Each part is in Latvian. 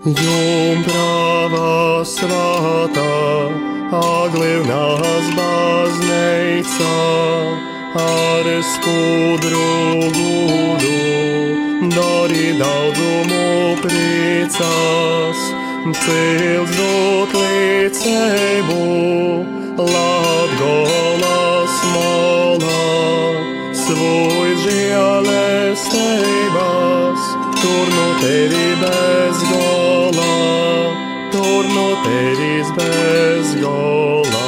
Jumprava svētā, aglivnās bazneica, ar skudru gudu, dori daudzumu priecās, cils dot līdzēbu, Latgolas molā, svoj žēlestības, tur no tevi bez gola, tur no tevis bez gola.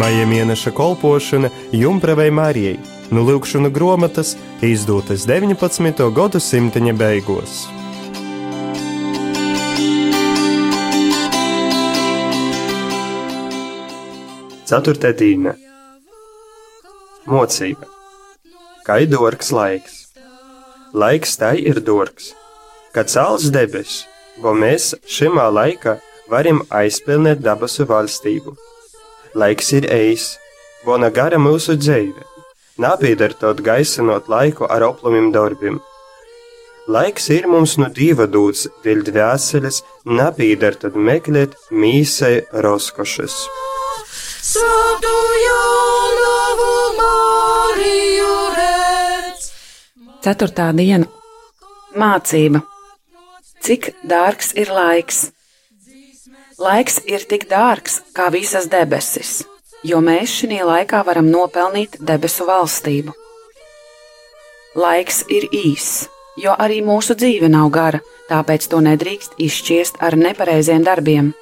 Maija mēneša kolpošana Jumpravai Marijai no Lūkšana grāmatas izdotas 19. gadsimta beigās. Ceturtā diena - mocība. Kā ir dārgs laiks? Laiks tai ir dārgs, kad cēlus debesis, ko mēs šimā laikā varam aizpildīt dabasu valstību. Laiks ir ejis, bona gara mūsu dzīve, napīdar tot gaisinot laiku ar oplumiem darbiem. Laiks ir mums no dieva dūts, dēļ dvēseles, napīdar tad meklēt mīsai roskošas. Svētā Jānavu Mariju redz. Ceturtā diena - mācība. Cik dārgs ir laiks? Laiks ir tik dārgs kā visas debesis, jo mēs šajā laikā varam nopelnīt debesu valstību. Laiks ir īss, jo arī mūsu dzīve nav gara, tāpēc to nedrīkst izšķiest ar nepareiziem darbiem.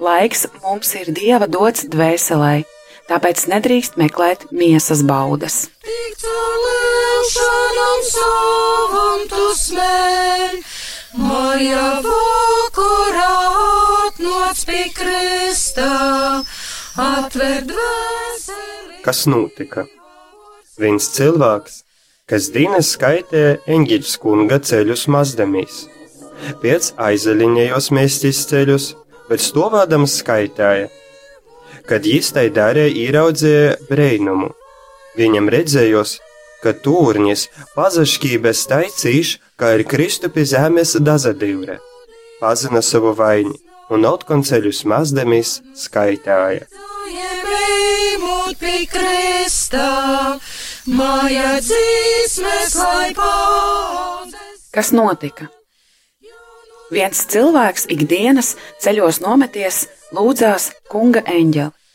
Laiks mums ir dieva dots dvēselē, tāpēc nedrīkst meklēt miesas baudas. Tik celēšanam savam tu smēļ, Maija vakarā atnoc pie kristā, atver dvēseli. Kas notika? Viens cilvēks, kas dienas skaitē eņģeļus kunga ceļus mazdamīs, pēc aizaļinējos mēstis ceļus, bet stovādams skaitāja. Kad jis tai darīja, ieraudzīja brēnumu. Viņam redzējos, ka tūrnis pazaškības taicīš, kā ir Kristupi zemes dazadīvre. Pazina savu vaini un otkonceļus mazdemis skaitāja. Pie. Kas notika? Viens cilvēks ikdienas ceļos nometies, lūdzās kunga eņģeli.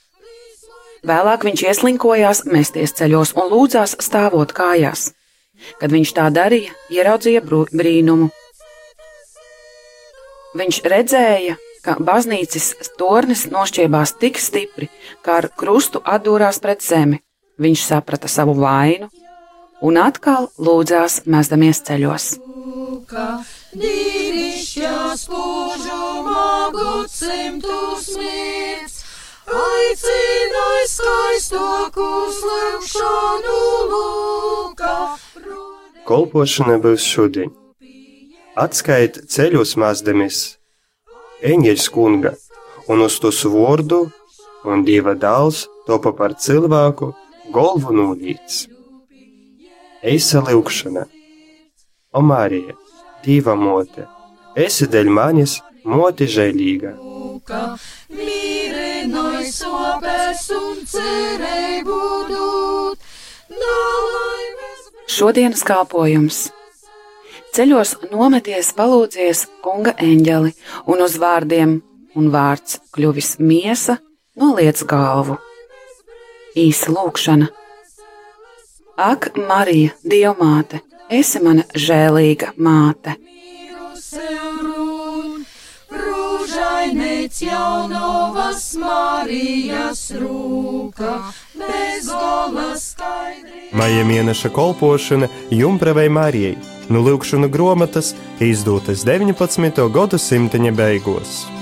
Vēlāk viņš ieslinkojās mesties ceļos un lūdzās stāvot kājās. Kad viņš tā darīja, ieraudzīja brīnumu. Viņš redzēja, ka baznīcas tornis nošķiebās tik stipri, ka ar krustu atdūrās pret zemi. Viņš saprata savu vainu un atkal lūdzās mesdamies ceļos. Ka dīvišķās požumā gadsimtus mīts, aicināja skaistokus lūkšanu lūka. Kolpošana būs šodien. Atskait ceļus mazdemis eņģeļs kunga, un uz to vārdu un dieva dēls topa par cilvēku golvu nulīts. Eisa lūkšana. O Marija, dieva mote, esi dēļ manis moti žēlīga. Ka mīrenoj sopes un cerību dūt, nalaimes. Šodienas kalpojums. Ceļos nometies, palūdzies kunga eņģeli, un uz vārdiem, un vārds kļuvis miesa, noliec galvu. Īsa lūkšana. Ak, Marija, Dievmāte, esi mana žēlīga māte! Rūžainēc jaunovas Marijas rūka, bez gola skaidri. Maija mēneša kolpošana Jumpravai Marijai no Lūkšana grāmatas izdotas 19. gadsimta beigās.